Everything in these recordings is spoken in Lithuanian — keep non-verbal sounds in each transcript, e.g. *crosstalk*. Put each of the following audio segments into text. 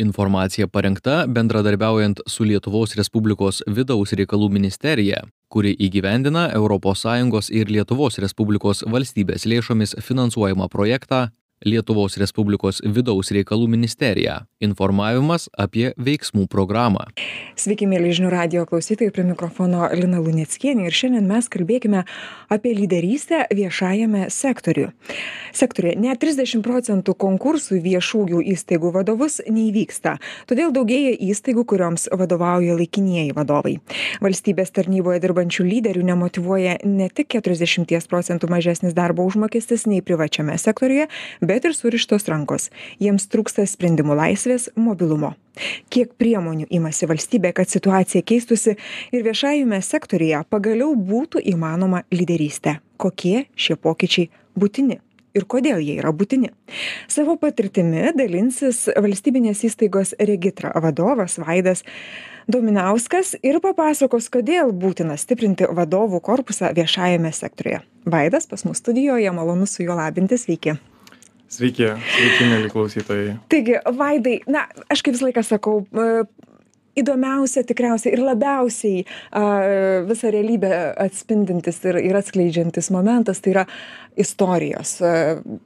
Informacija parengta bendradarbiaujant su Lietuvos Respublikos vidaus reikalų ministerija, kuri įgyvendina ES ir Lietuvos Respublikos valstybės lėšomis finansuojamą projektą Lietuvos Respublikos vidaus reikalų ministerija. Informavimas apie veiksmų programą. Sveiki, mėly žinių radio klausytojai, prie mikrofono Lina Lunieckienė ir šiandien mes kalbėkime apie lyderystę viešajame sektoriu. Sektoriuje net 30 procentų konkursų viešųjų įstaigų vadovus neįvyksta, todėl daugėja įstaigų, kurioms vadovauja laikinieji vadovai. Valstybės tarnyboje dirbančių lyderių nemotivuoja ne tik 40 procentų mažesnis darbo užmokestis nei privačiame sektoriuje, bet ir surištos rankos jiems trūksta sprendimų laisvės mobilumo kiek priemonių imasi valstybė kad situacija keistųsi ir viešajame sektoriuje pagaliau būtų įmanoma lyderystė kokie šie pokyčiai būtini ir kodėl jie yra būtini. Savo patirtimi dalinsis valstybinės įstaigos Regitra vadovas Vaidas Dominauskas ir papasakos, kodėl būtina stiprinti vadovų korpusą viešajame sektoriuje. Vaidas pas mus studijoje, malonu su juo labintis, sveiki. Sveiki, sveiki, mėly klausytojai. Taigi, Vaidai, na, aš kaip visą laiką sakau, e, įdomiausia tikriausiai ir labiausiai a, visą realybę atspindintis ir, ir atskleidžiantis momentas tai yra istorijos, a,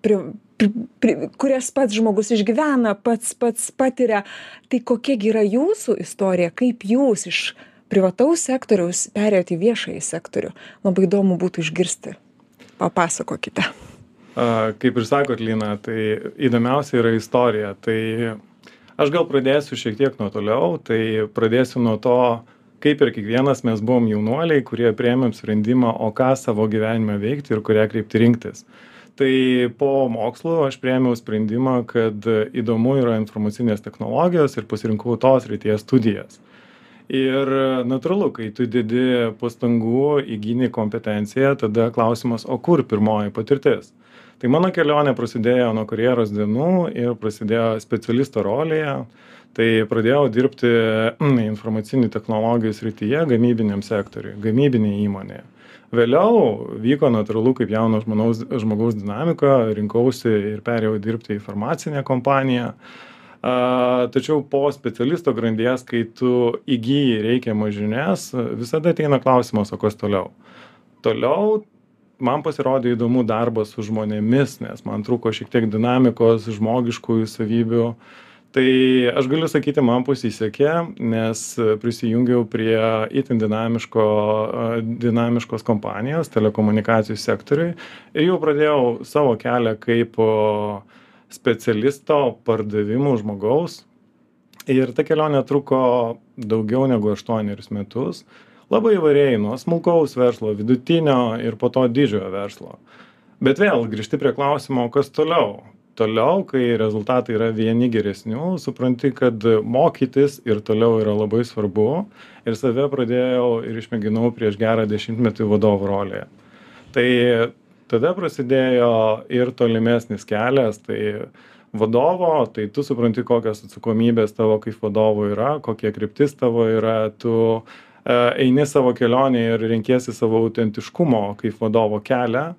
pri, pri, pri, kurias pats žmogus išgyvena, pats, pats patiria. Tai kokiagi yra jūsų istorija, kaip jūs iš privataus sektoriaus perėjote į viešąjį sektorių. Labai įdomu būtų išgirsti. Papasakokite. Kaip ir sakot, Lina, tai įdomiausia yra istorija. Tai aš gal pradėsiu šiek tiek nuo toliau. Tai pradėsiu nuo to, kaip ir kiekvienas mes buvom jaunuoliai, kurie priemėm sprendimą, o ką savo gyvenime veikti ir kurią kryptį rinktis. Tai po mokslo aš priėmiau sprendimą, kad įdomu yra informacinės technologijos ir pasirinkau tos ryties studijas. Ir natūralu, kai tu didi pastangų, įgyni kompetenciją, tada klausimas, o kur pirmoji patirtis? Tai mano kelionė prasidėjo nuo karjeros dienų ir prasidėjo specialisto rolėje. Tai pradėjau dirbti mm, informacinių technologijų srityje gamybiniam sektoriuj gamybinėj įmonėje. Vėliau vyko natūralu kaip jauno žmonaus žmogaus dinamika rinkausi ir perėjau dirbti į farmacinę kompaniją. A, tačiau po specialisto grandies kai tu įgyji reikiamas žinias visada ateina klausimas o kas toliau? Toliau man pasirodė įdomu darbas su žmonėmis nes man trūko šiek tiek dinamikos žmogiškųjų savybių. Tai aš galiu sakyti man pasisekė nes prisijungiau prie itin dinamiško dinamiškos kompanijos telekomunikacijų sektoriuj ir jau pradėjau savo kelią kaip specialisto pardavimų žmogaus. Ir ta kelionė truko daugiau negu aštuonerius metus labai įvairiai nuo smulkaus verslo vidutinio ir po to didžiojo verslo. Bet vėl grįžti prie klausimo kas toliau? Toliau kai rezultatai yra vieni geresnių supranti kad mokytis ir toliau yra labai svarbu ir save pradėjau ir išmėginau prieš gerą dešimtmetį vadovo rolėje. Tai tada prasidėjo ir tolimesnis kelias tai vadovo tai tu supranti kokios atsakomybės tavo kaip vadovo yra kokia kryptis tavo yra tu E, eini savo kelionę ir renkiesi savo autentiškumo kaip vadovo kelią.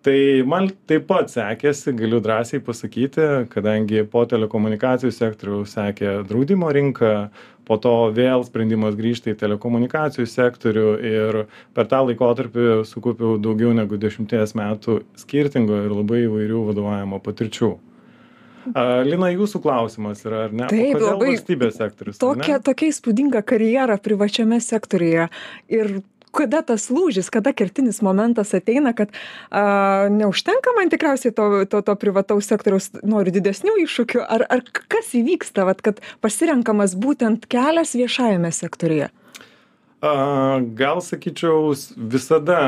Tai man taip pat sekėsi, galiu drąsiai pasakyti, kadangi po telekomunikacijų sektorių sekė draudimo rinka, po to vėl sprendimas grįžti į telekomunikacijų sektorių ir per tą laikotarpį sukaupiau daugiau negu dešimties metų skirtingo ir labai įvairių vadovavimo patirčių. Lina, jūsų klausimas yra, ar ne? Taip, labai. Valstybės sektorius. Tokia, tokia įspūdinga karjera privačiame sektoriuje. Ir kada tas lūžis, kada kertinis momentas ateina, kad a, neužtenka man tikriausiai to, to, to privataus sektoriaus, noriu didesnių iššūkių, ar, ar kas įvyksta, vat, kad pasirenkamas būtent kelias viešajame sektoriuje? A, gal sakyčiau, visada,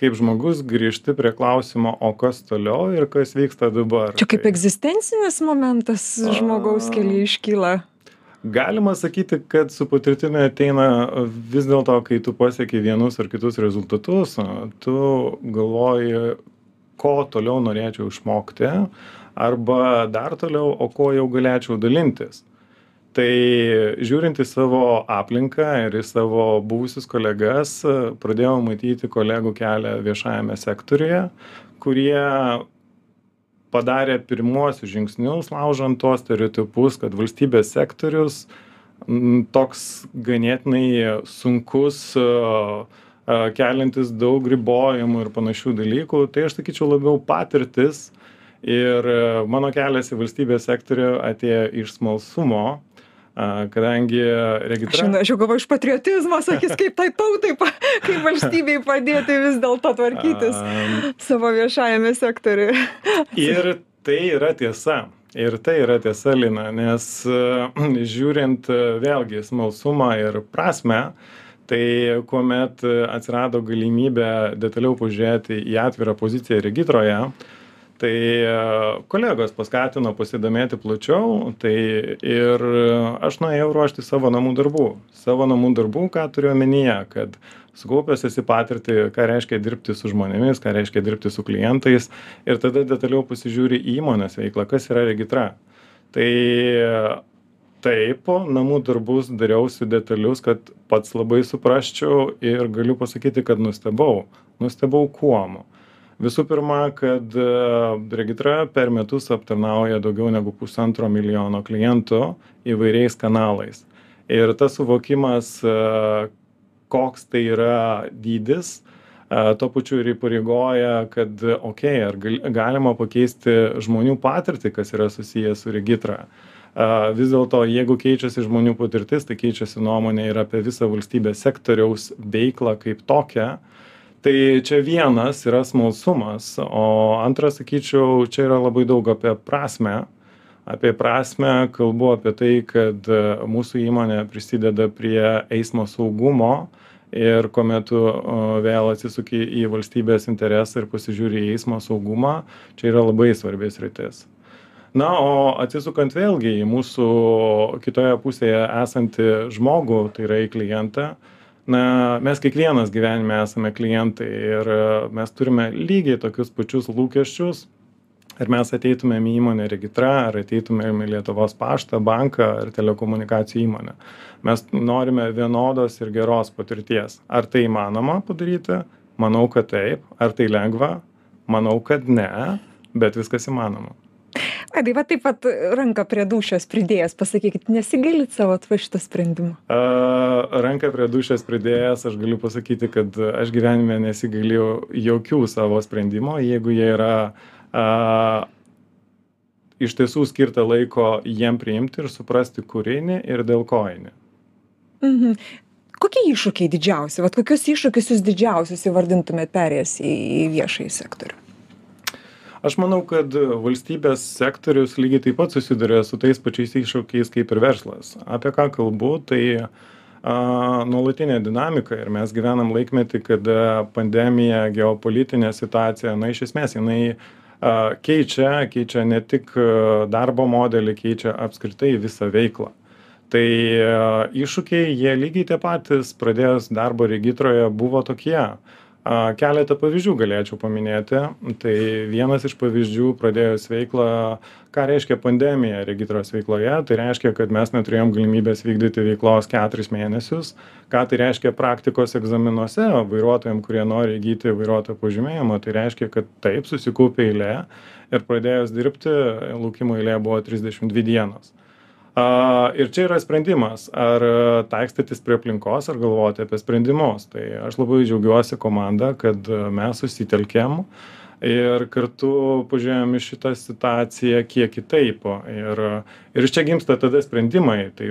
kaip žmogus, grįžti prie klausimo, o kas toliau ir kas vyksta dabar. Čia kaip tai... egzistencinis momentas žmogaus kelyje iškyla. Galima sakyti, kad su patirtimi ateina vis dėlto, kai tu pasieki vienus ar kitus rezultatus, tu galvoji, ko toliau norėčiau išmokti, arba dar toliau, o ko jau galėčiau dalintis tai žiūrint į savo aplinką ir į savo buvusius kolegas pradėjau matyti kolegų kelią viešajame sektoriuje kurie padarė pirmuosius žingsnius laužant tuos stereotipus kad valstybės sektorius toks ganėtinai sunkus keliantis daug ribojimų ir panašių dalykų. Tai aš sakyčiau labiau patirtis ir mano kelias į valstybės sektorių atėjo iš smalsumo kadangi regitra. Aš, aš jau galvoju iš patriotizmo, sakys, kaip tai tautai, kaip *laughs* valstybei padėti vis dėlto tvarkytis um, savo viešajame sektoriuje. *laughs* ir tai yra tiesa. Ir tai yra tiesa, Lina, nes *clears throat* žiūrint vėlgi smalsumą ir prasme, tai kuomet atsirado galimybė detaliau pažiūrėti į atvirą poziciją regitroje, tai e, kolegos paskatino pasidomėti plačiau tai ir aš nuėjau ruošti savo namų darbų. Savo namų darbų ką turiu omenyje kad sukaupęs esi patirtį ką reiškia dirbti su žmonėmis ką reiškia dirbti su klientais ir tada detaliau pasižiūri į įmonės veiklą kas yra regitra tai taip namų darbus dariausi detalius kad pats labai suprasčiau ir galiu pasakyti kad nustebau. Nustebau kuom visų pirma kad e, regitra per metus aptarnauja daugiau negu pusantro milijono klientų įvairiais kanalais. Ir tas suvokimas e, koks tai yra dydis e, tuo pačiu ir įpareigoja kad okei ar gal galima pakeisti žmonių patirtį kas yra susiję su regitra vis dėlto jeigu keičiasi žmonių patirtis tai keičiasi nuomonė ir apie visą valstybės sektoriaus veiklą kaip tokią tai čia vienas yra smalsumas o antras sakyčiau čia yra labai daug apie prasmę. Apie prasmę kalbu apie tai kad e, mūsų įmonė prisideda prie eismo saugumo ir kuomet tu vėl atsisuki į valstybės interesą ir pasižiūri į eismo saugumą čia yra labai svarbi sritis na o atsisukant vėlgi į mūsų kitoje pusėje esantį žmogų tai yra į klientą na mes kiekvienas gyvenime esame klientai ir e, mes turime lygiai tokius pačius lūkesčius. Ar mes ateitumėm į įmonę regitra ar ateitumėm į lietuvos paštą banką ar telekomunikacijų įmonę. Mes norime vienodos ir geros patirties. Ar tai įmanoma padaryti? Manau kad taip. Ar tai lengva? Manau kad ne bet viskas įmanoma vaidai va taip vat ranką prie dūšios pridėjęs pasakykit nesigailit savo va šito sprendimo? A ranką prie dūšios pridėjęs aš galiu pasakyti kad aš gyvenime nesigailėjau jokių savo sprendimų jeigu jie yra a iš tiesų skirta laiko jiem priimti ir suprasti kur eini ir dėl ko eini. Mhm. Kokie iššūkiai didžiausi? Vat kokius iššūkius jūs didžiausius įvardintumėt perėjęs į į viešąjį sektorių aš manau kad valstybės sektorius lygiai taip pat susiduria su tais pačiais iššūkiais kaip ir verslas. Apie ką kalbu tai nuolatinė dinamika ir mes gyvenam laikmety kada pandemija geopolitinė situacija na iš esmės jinai keičia keičia ne tik darbo modelį keičia apskritai visą veiklą. Tai iššūkiai jie lygiai tie patys pradėjus darbą regitroje buvo tokie. a keletą pavyzdžių galėčiau paminėti. Tai vienas iš pavyzdžių pradėjus veiklą ką reiškia pandemija regitros veikloje tai reiškia kad mes neturėjom galimybės vykdyti veiklos keturis mėnesius. Ką tai reiškia praktikos egzaminuose vairuotojam kurie nori įgyti vairuotojo pažymėjimą tai reiškia kad taip susikaupė eilė ir pradėjus dirbti laukimo eilė buvo trisdešim dvi dienos a ir čia yra sprendimas ar taikstytis prie aplinkos ar galvoti apie sprendimus. Tai aš labai džiaugiuosi komanda kad mes susitelkėm ir kartu pažiūrėjom į šitą situaciją kiek kitaip. Ir ir iš čia gimsta tada sprendimai. Tai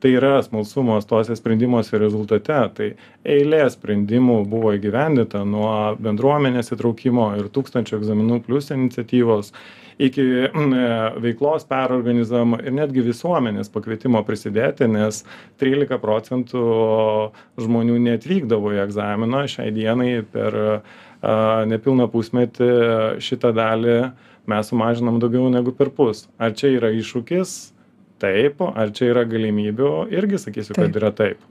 tai yra smalsumas tuose sprendimuose rezultate. Tai eilė sprendimų buvo įgyvendinta nuo bendruomenės įtraukimo ir tūkstančio egzaminų plius iniciatyvos iki veiklos perorganizavimo ir netgi visuomenės pakvietimo prisidėti nes trylika procentų žmonių neatvykdavo į egzaminą šiai dienai per nepilną pusmetį šitą dalį mes sumažinom daugiau negu perpus ar čia yra iššūkis? Taip. Ar čia yra galimybių? Irgi sakysiu kad yra taip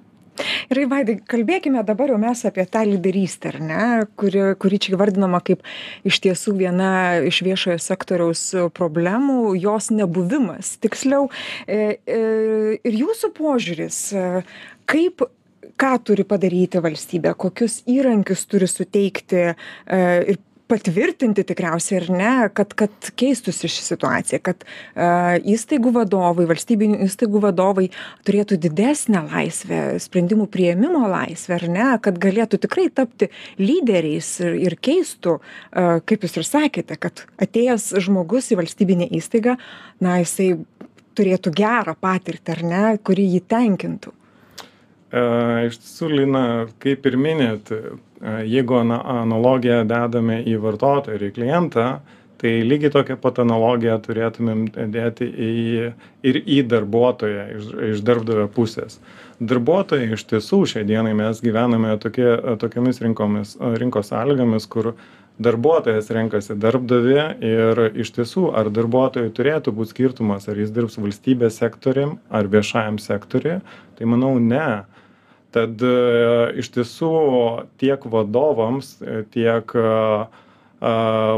gerai vaidai kalbėkime dabar jau mes apie tą lyderystę ar ne kuri kuri čia įvardinama kaip iš tiesų viena iš viešojo sektoriaus problemų jos nebuvimas. Tiksliau e, e, ir jūsų požiūris e, kaip ką turi padaryti valstybė kokius įrankius turi suteikti ir patvirtinti tikriausiai ar ne kad kad keistųsi ši situacija kad a, įstaigų vadovai valstybinių įstaigų vadovai turėtų didesnę laisvę sprendimų priėmimo laisvę ar ne kad galėtų tikrai tapti lyderiais ir, ir keistų a, kaip jūs ir sakėte kad atėjęs žmogus į valstybinę įstaigą na jisai turėtų gerą patirtį ar ne kuri jį tenkintų. E, iš tiesų, Lina, kaip ir minėt, e, jeigu analogiją dedame į vartotoją ir į klientą, tai lygiai tokią pat analogiją turėtumėm dėti į, ir į darbuotoją iš, iš darbdavio pusės. Darbuotojai iš tiesų šią dieną mes gyvename tokie, tokiamis rinkomis, rinkos sąlygomis, kur darbuotojas renkasi darbdavį ir iš tiesų, ar darbuotojui turėtų būti skirtumas, ar jis dirbs valstybės sektoriam ar viešajam sektoriui, tai manau ne tad e, iš tiesų tiek vadovams tiek e,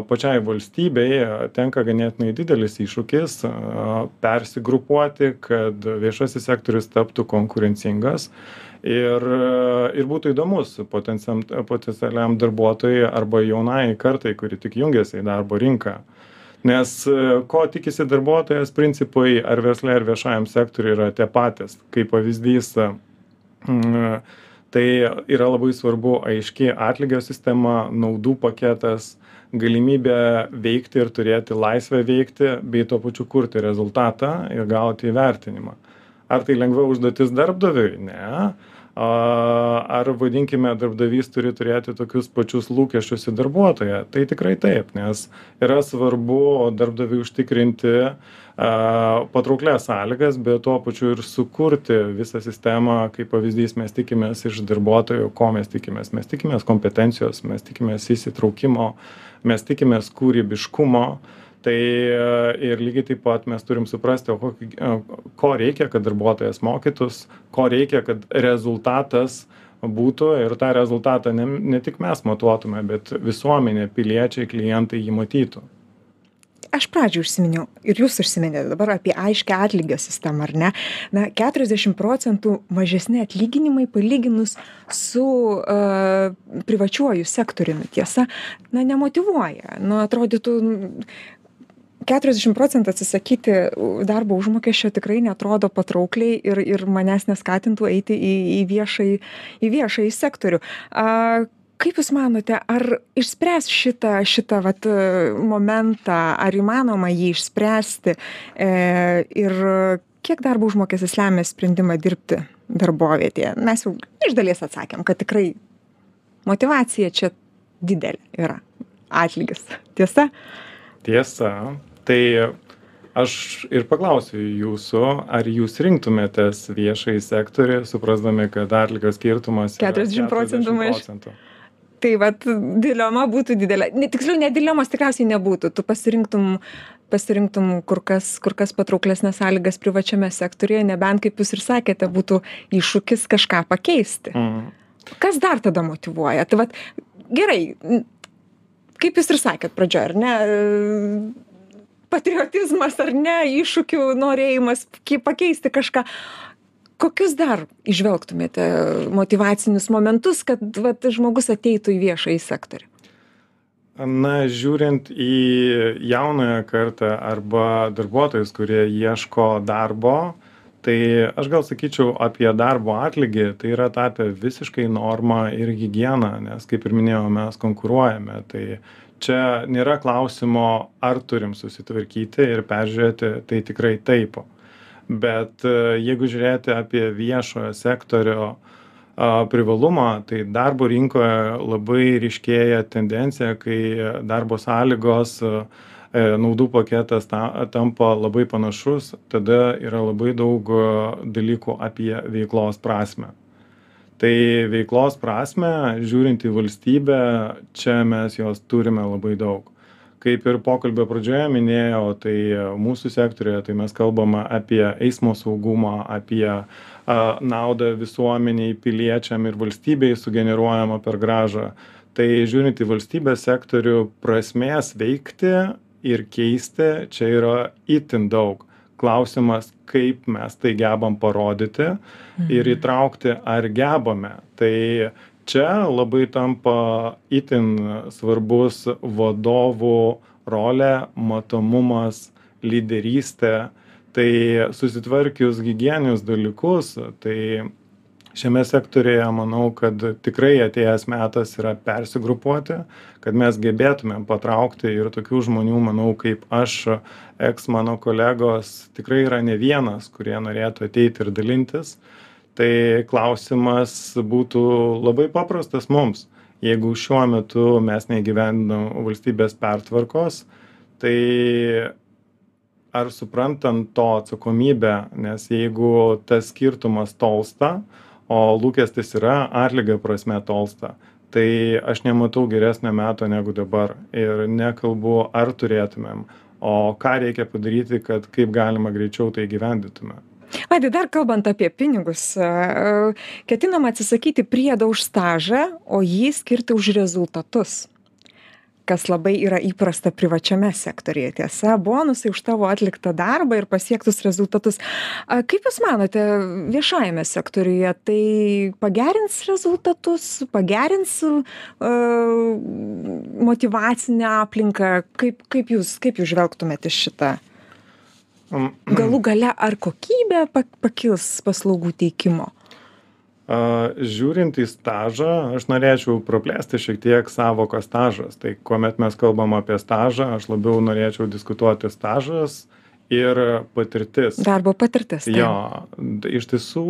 pačiai valstybei tenka ganėtinai didelis iššūkis persigrupuoti, kad viešasis sektorius taptų konkurencingas ir, ir būtų įdomus potencialiam darbuotojui arba jaunai kartai, kuri tik jungiasi į darbo rinką. Nes ko tikisi darbuotojas, principai ar verslai, ar viešajam sektoriui yra tie patys. Kaip pavyzdys, tai yra labai svarbu aiški atlygio sistema, naudų paketas, galimybė veikti ir turėti laisvę veikti, bei tuo pačiu kurti rezultatą ir gauti įvertinimą. Ar tai lengva užduotis darbdaviui? Ne. Ar vadinkime, darbdavys turi turėti tokius pačius lūkesčius į darbuotoją? Tai tikrai taip, nes yra svarbu darbdaviui užtikrinti patrauklias sąlygas bet tuo pačiu ir sukurti visą sistemą kaip pavyzdys mes tikimės iš darbuotojų ko mes tikimės mes tikimės kompetencijos mes tikimės įsitraukimo mes tikimės kūrybiškumo tai ir lygiai taip pat mes turim suprasti o kokį ko reikia kad darbuotojas mokytųs ko reikia kad rezultatas būtų. Ir tą rezultatą ne ne tik mes matuotume bet visuomenė piliečiai klientai jį matytų. Aš pradžioj užsiminiau ir jūs užsiminėt dabar apie aiškią atlygio sistemą ar ne? Na keturiasdešim procentų mažesni atlyginimai palyginus su a privačiuoju sektoriumi tiesa na nemotyvuoja nu atrodytų keturiasdešim procentų atsisakyti darbo užmokesčio tikrai neatrodo patraukliai ir ir manęs neskatintų eiti į į viešąjį į viešąjį sektorių. A kaip jūs manote ar išspręs šitą šitą vat momentą ar įmanoma jį išspręsti e ir kiek darbo užmokestis lemia sprendimą dirbti darbovietėje? Mes jau iš dalies atsakėm kad tikrai motyvacija čia didelė yra. Atlygis. Tiesa? Tiesa tai aš ir paklausiu jūsų ar jūs rinktumėtės viešąjį sektorių suprasdami kad atlygio skirtumas keturiasdešim procentų maž tai vat dilema būtų didelė. Ne tiksliau net dilemos tikriausiai nebūtų. Tu pasirinktum pasirinktum kur kas kur kas patrauklesnes sąlygas privačiame sektoriuje nebent kaip jūs ir sakėte būtų iššūkis kažką pakeisti. Mhm. kas dar tada motyvuoja? Tai vat gerai kaip jūs ir sakėt pradžioj ar ne patriotizmas ar ne iššūkių norėjimas pakeisti kažką. Kokius dar įžvelgtumėte motyvacinius momentus kad vat žmogus ateitų į viešąjį sektorių? Na žiūrint į jaunąją kartą arba darbuotojus kurie ieško darbo tai aš gal sakyčiau apie darbo atlygį tai yra tapę visiškai norma ir higiena nes kaip ir minėjau mes konkuruojame. Tai čia nėra klausimo ar turim susitvarkyti ir peržiūrėti tai tikrai taip. Bet e, jeigu žiūrėti apie viešojo sektorio privalumą tai darbo rinkoje labai ryškėja tendencija kai darbo sąlygos e, naudų paketas ta tampa labai panašus tada yra labai daug e, dalykų apie veiklos prasmę. Tai veiklos prasmę žiūrint į valstybę čia mes jos turime labai daug. Kaip ir pokalbio pradžioje minėjau tai mūsų sektoriuje tai mes kalbam apie eismo saugumą apie a naudą visuomenei piliečiam ir valstybei sugeneruojamą per grąžą tai žiūrint į valstybės sektorių prasmės veikti ir keisti čia yra itin daug. Klausimas kaip mes tai gebam parodyti ir mhm. įtraukti ar gebame. Tai čia labai tampa itin svarbus vadovų rolė matomumas lyderystė. Tai susitvarkius higieninius dalykus tai šiame sektoriuje manau kad tikrai atėjęs metas yra persigrupuoti kad mes gebėtumėm patraukti ir tokių žmonių manau kaip aš eks mano kolegos tikrai yra ne vienas kurie norėtų ateiti ir dalintis. Tai klausimas būtų labai paprastas mums. Jeigu šiuo metu mes neįgyvendinam valstybės pertvarkos tai ar suprantant to atsakomybę nes jeigu tas skirtumas tolsta o lūkestis yra atlygio prasme tolsta. Tai aš nematau geresnio meto negu dabar ir nekalbu ar turėtumėm o ką reikia padaryti kad kaip galima greičiau tai įgyvendintume vaidai dar kalbant apie pinigus ketinama atsisakyti priedo už stažą o jį skirti už rezultatus kas labai yra įprasta privačiame sektoriuje. Tiesa bonusai už tavo atliktą darbą ir pasiektus rezultatus. A kaip jūs manote viešajame sektoriuje tai pagerins rezultatus pagerins a motyvacinę aplinką? Kaip kaip jūs kaip jūs žvelgtumėt į šitą? Galų gale ar kokybė pakils paslaugų teikimo žiūrint į stažą aš norėčiau praplėsti šiek tiek sąvoką stažas. Tai kuomet mes kalbam apie stažą aš labiau norėčiau diskutuoti stažas ir patirtis. Darbo patirtis jo iš tiesų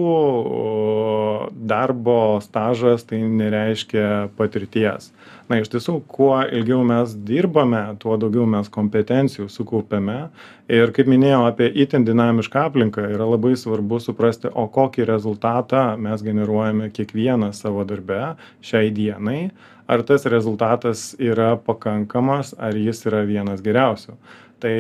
darbo stažas tai nereiškia patirties. Na iš tiesų kuo ilgiau mes dirbame tuo daugiau mes kompetencijų sukaupiame. Ir kaip minėjau apie itin dinamišką aplinką yra labai svarbu suprasti o kokį rezultatą mes generuojame kiekvienas savo darbe šiai dienai. Ar tas rezultatas yra pakankamas ar jis yra vienas geriausių tai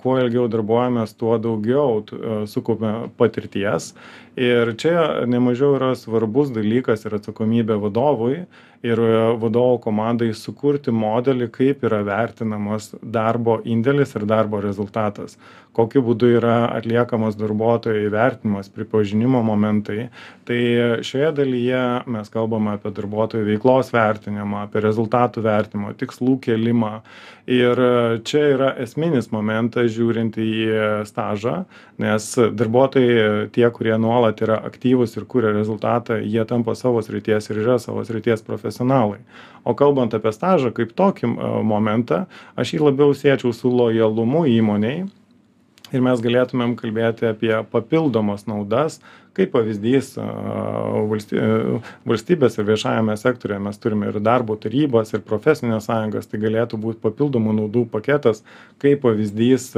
kuo ilgiau darbuojamės tuo daugiau sukaupiame patirties. Ir čia nemažiau yra svarbus dalykas ir atsakomybė vadovui ir vadovų komandai sukurti modelį kaip yra vertinamas darbo indėlis ir darbo rezultatas. Kokiu būdu yra atliekamas darbuotojo įvertinimas pripažinimo momentai. Tai šioje dalyje mes kalbam apie darbuotojų veiklos vertinimą apie rezultatų vertinimą tikslų kėlimą. Ir čia yra esminis momentas žiūrint į stažą nes darbuotojai tie kurie nuolat yra aktyvūs ir kuria rezultatą jie tampa savo srities ir yra savo srities profesionalai o kalbant apie stažą kaip tokį momentą aš jį labiau siečiau su lojalumu įmonei ir mes galėtumėm kalbėti apie papildomas naudas kaip pavyzdys valsty valstybės ir viešajame sektoriuje mes turime ir darbo tarybas ir profesines sąjungas tai galėtų būt papildomų naudų paketas kaip pavyzdys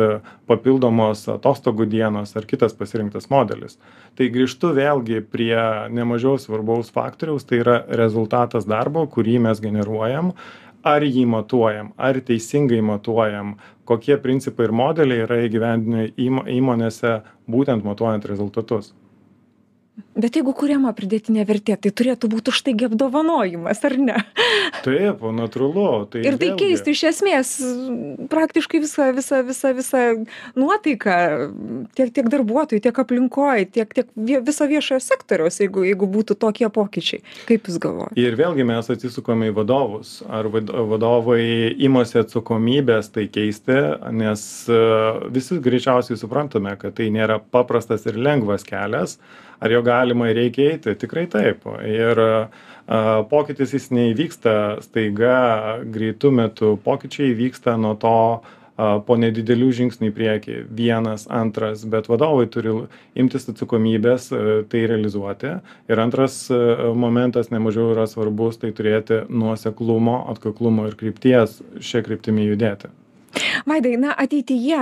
papildomos atostogų dienos ar kitas pasirinktas modelis. Tai grįžtu vėlgi prie nemažiau svarbaus faktoriaus tai yra rezultatas darbo kurį mes generuojam ar jį matuojam ar teisingai matuojam kokie principai ir modeliai yra įgyvendinami įmo įmonėse būtent matuojant rezultatus bet jeigu kuriama pridėtinė vertė tai turėtų būt už tai gi apdovanojimas ar ne? *laughs* Taip natūralu tai ir tai keistų iš esmės praktiškai visą visą visą visą nuotaiką tiek tiek darbuotojų tiek aplinkoj tiek tiek viso viešojo sektoriaus jeigu jeigu būtų tokie pokyčiai. Kaip jūs galvojat? Ir vėlgi mes atsisukame į vadovus. Ar vad vadovai imasi atsakomybės tai keisti nes visi greičiausiai suprantame kad tai nėra paprastas ir lengvas kelias. Ar juo galima ir reikia eiti tikrai taip. Ir pokytis jis neįvyksta staiga greitu metu. Pokyčiai vyksta nuo to po nedidelių žingsnių į priekį. Vienas antras bet vadovai turi imtis atsakomybės tai realizuoti. Ir antras momentas nemažiau yra svarbus tai turėti nuoseklumo atkaklumo ir krypties šia kryptimi judėti vaidai na ateityje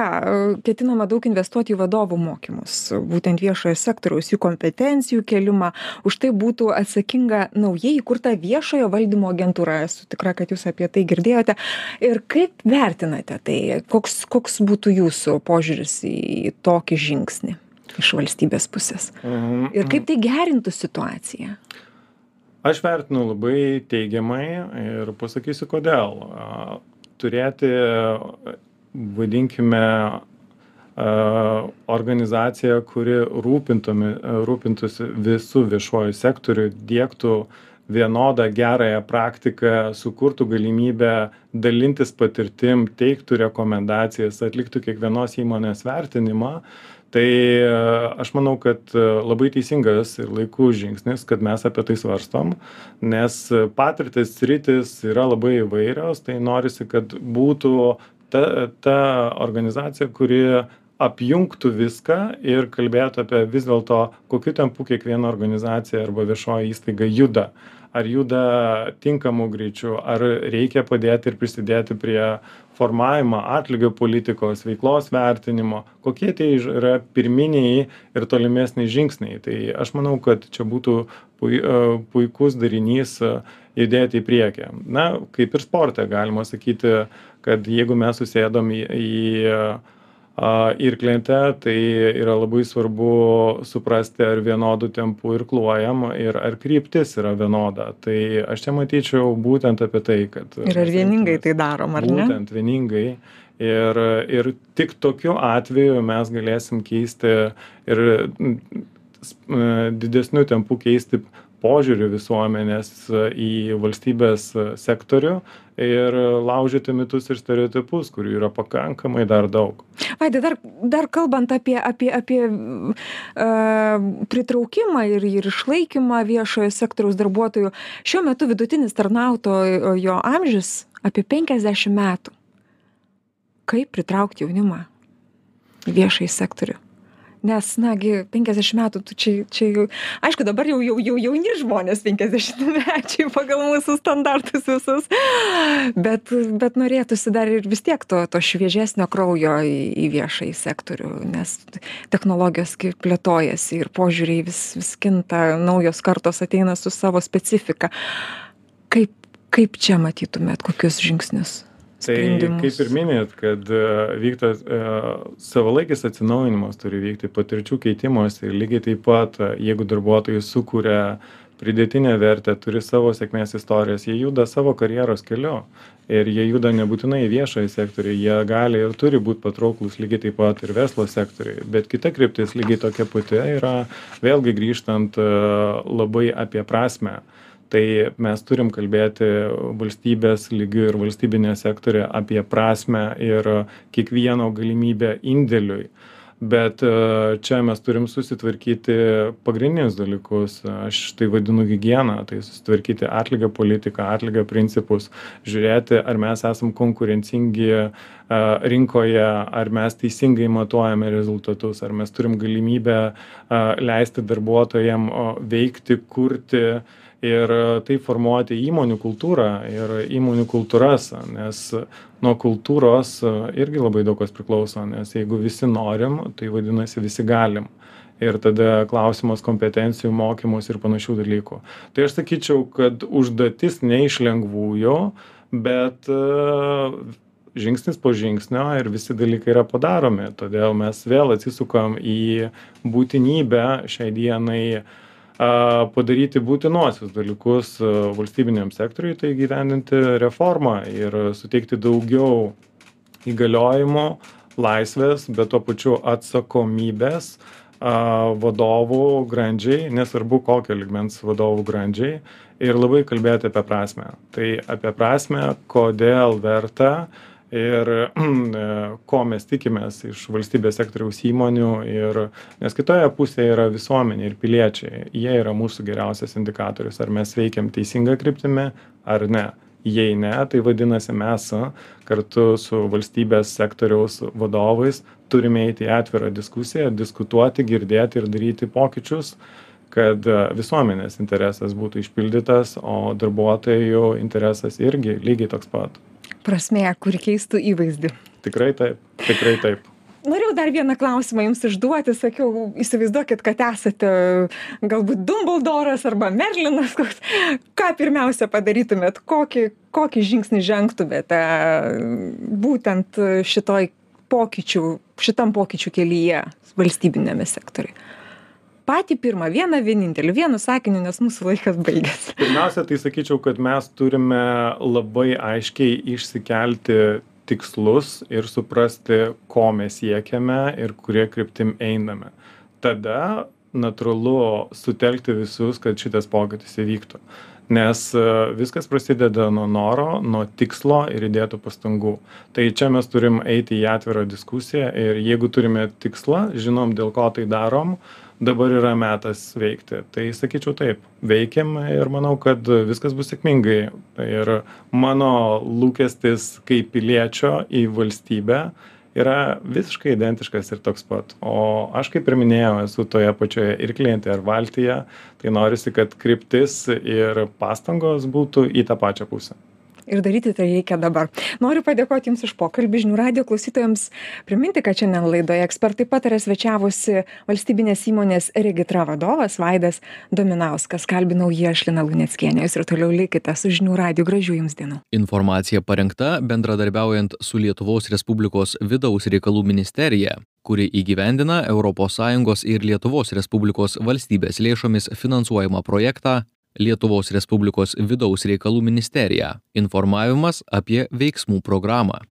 ketinama daug investuoti į vadovų mokymus būtent viešojo sektoriaus jų kompetencijų kėlimą. Už tai būtų atsakinga naujai įkurta viešojo valdymo agentūra. Esu tikra kad jūs apie tai girdėjote. Ir kaip vertinate tai? Koks koks būtų jūsų požiūris į tokį žingsnį iš valstybės pusės? Mhm, ir kaip tai gerintų situaciją? Aš vertinu labai teigiamai ir pasakysiu kodėl turėti, vadinkime, organizaciją, kuri rūpintųsi visų viešuoju sektoriu, dėktų vienodą gerąją praktiką sukurtų galimybę dalintis patirtim teiktų rekomendacijas atliktų kiekvienos įmonės vertinimą tai e, aš manau kad e, labai teisingas ir laiku žingsnis kad mes apie tai svarstom nes patirtys sritys yra labai įvairios tai norisi kad būtų ta ta organizacija kuri apjungtų viską ir kalbėtų apie vis dėlto kokiu tempu kiekviena organizacija arba viešoji įstaiga juda. Ar juda tinkamu greičiu ar reikia padėti ir prisidėti prie formavimo atlygio politikos veiklos vertinimo. Kokie tie yra pirminiai ir tolimesni žingsniai? Tai aš manau kad čia būtų pui e, puikus darinys e, judėti į priekį. Na kaip ir sporte galima sakyti kad jeigu mes susėdom į į a irklente tai yra labai svarbu suprasti ar vienodu tempu irkluojam ir ar kryptis yra vienoda. Tai aš čia matyčiau būtent apie tai kad ir ar vieningai tai darom ar ne? Būtent vieningai. Ir ir tik tokiu atveju mes galėsim keisti ir didesniu tempu keisti požiūrį visuomenės į valstybės sektorių ir laužyti mitus ir stereotipus kurių yra pakankamai dar daug. Vaidai dar dar kalbant apie apie apie a pritraukimą ir ir išlaikymą viešojo sektoriaus darbuotojų šiuo metu vidutinis tarnautojo amžius apie penkiasdešim metų. Kaip pritraukt jaunimą į viešąjį sektorių nes na gi penkiasdešim metų tu čia čia jau aišku dabar jau jau jau jauni žmonės penkiasdešimtmečiai pagal mūsų standartus visus. Bet bet norėtųsi dar ir vis tiek to to šviežesnio kraujo į į viešąjį sektorių nes technologijos gi plėtojasi ir požiūriai vis vis kinta naujos kartos ateina su savo specifika. Kaip kaip čia matytumėt kokius žingsnius Tai kaip ir minėjot, kad e, vyksta e, savalaikis atsinaujinimas turi vykti, patirčių keitimas ir lygiai taip pat, e, jeigu darbuotojai sukuria pridėtinę vertę, turi savo sėkmės istorijas, jie juda savo karjeros keliu ir jie juda nebūtinai į viešąjį sektorių, jie gali ir turi būti patrauklus lygiai taip pat ir verslo sektoriui, bet kita kryptis lygiai tokia pati yra, vėlgi grįžtant labai apie prasme tai mes turim kalbėti valstybės lygiu ir valstybinėje sektoriuje apie prasmę ir kiekvieno galimybę indėliui. Bet e, čia mes turim susitvarkyti pagrindinius dalykus. Aš tai vadinu higiena tai susitvarkyti atlygio politiką atlygio principus žiūrėti ar mes esam konkurencingi e, rinkoje ar mes teisingai matuojame rezultatus ar mes turim galimybę e, leisti darbuotojam veikti kurti ir taip formuoti įmonių kultūrą ir įmonių kultūras nes nuo kultūros irgi labai daug kas priklauso nes jeigu visi norim tai vadinasi visi galim. Ir tada klausimas kompetencijų mokymosi ir panašių dalykų. Tai aš sakyčiau kad užduotis ne iš lengvųjų bet žingsnis po žingsnio ir visi dalykai yra padaromi. Todėl mes vėl atsisukam į būtinybę šiai dienai padaryti būtinuosius dalykus valstybiniam sektoriui tai įgyvendinti reformą ir suteikti daugiau įgaliojimų laisvės bet tuo pačiu atsakomybės vadovų grandžiai nesvarbu kokio lygmens vadovų grandžiai ir labai kalbėti apie prasmę. Tai apie prasmę kodėl verta ir *clears throat* ko mes tikimės iš valstybės sektoriaus įmonių ir nes kitoje pusėje yra visuomenė ir piliečiai. Jie yra mūsų geriausias indikatorius ar mes veikiam teisinga kryptimi ar ne. Jei ne tai vadinasi mes kartu su valstybės sektoriaus vadovais turime eiti į atvirą diskusiją diskutuoti girdėti ir daryti pokyčius kad visuomenės interesas būtų išpildytas o darbuotojų interesas irgi lygiai toks pat prasmė kuri keistų įvaizdį. Tikrai taip tikrai taip. Norėjau dar vieną klausimą jums užduoti. Sakiau įsivaizduokit kad esate galbūt dumbuldoras arba merlinas. Koks *laughs* ką pirmiausia padarytumėt? Kokį kokį žingsnį žengtumėte būtent šitoj pokyčių šitam pokyčių kelyje valstybiniame sektoriuj patį pirmą vieną vienintelį vienu sakiniu nes mūsų laikas baigėsi. Pirmiausia tai sakyčiau kad mes turime labai aiškiai išsikelti tikslus ir suprasti ko mes siekiame ir kuria kryptim einame. Tada natūralu sutelkti visus kad šitas pokytis įvyktų. Nes e, viskas prasideda nuo noro nuo tikslo ir įdėtų pastangų. Tai čia mes turim eiti į atvirą diskusiją ir jeigu turime tikslą žinom dėl ko tai darom dabar yra metas veikti. Tai sakyčiau taip veikiam ir manau kad viskas bus sėkmingai. Ir mano lūkestis kaip piliečio į valstybę yra visiškai identiškas ir toks pat. O aš kaip ir minėjau esu toje pačioje irklentėje ar valtyje. Tai norisi kad kryptis ir pastangos būtų į tą pačią pusę ir daryti tai reikia dabar. Noriu padėkoti jums už pokalbį žinių radijo klausytojams. Priminti kad šiandien laidoje ekspertai pataria svečiavosi valstybinės įmonės regitra vadovas vaidas dominauskas. Kalbinau jį aš lina luneckienė. Jūs ir toliau likite su žinių radiju gražių jums dienų. Informacija parengta bendradarbiaujant su lietuvos respublikos vidaus reikalų ministerija kuri įgyvendina sąjungos ir lietuvos respublikos valstybės lėšomis finansuojamą projektą lietuvos respublikos vidaus reikalų ministerija. Informavimas apie veiksmų programą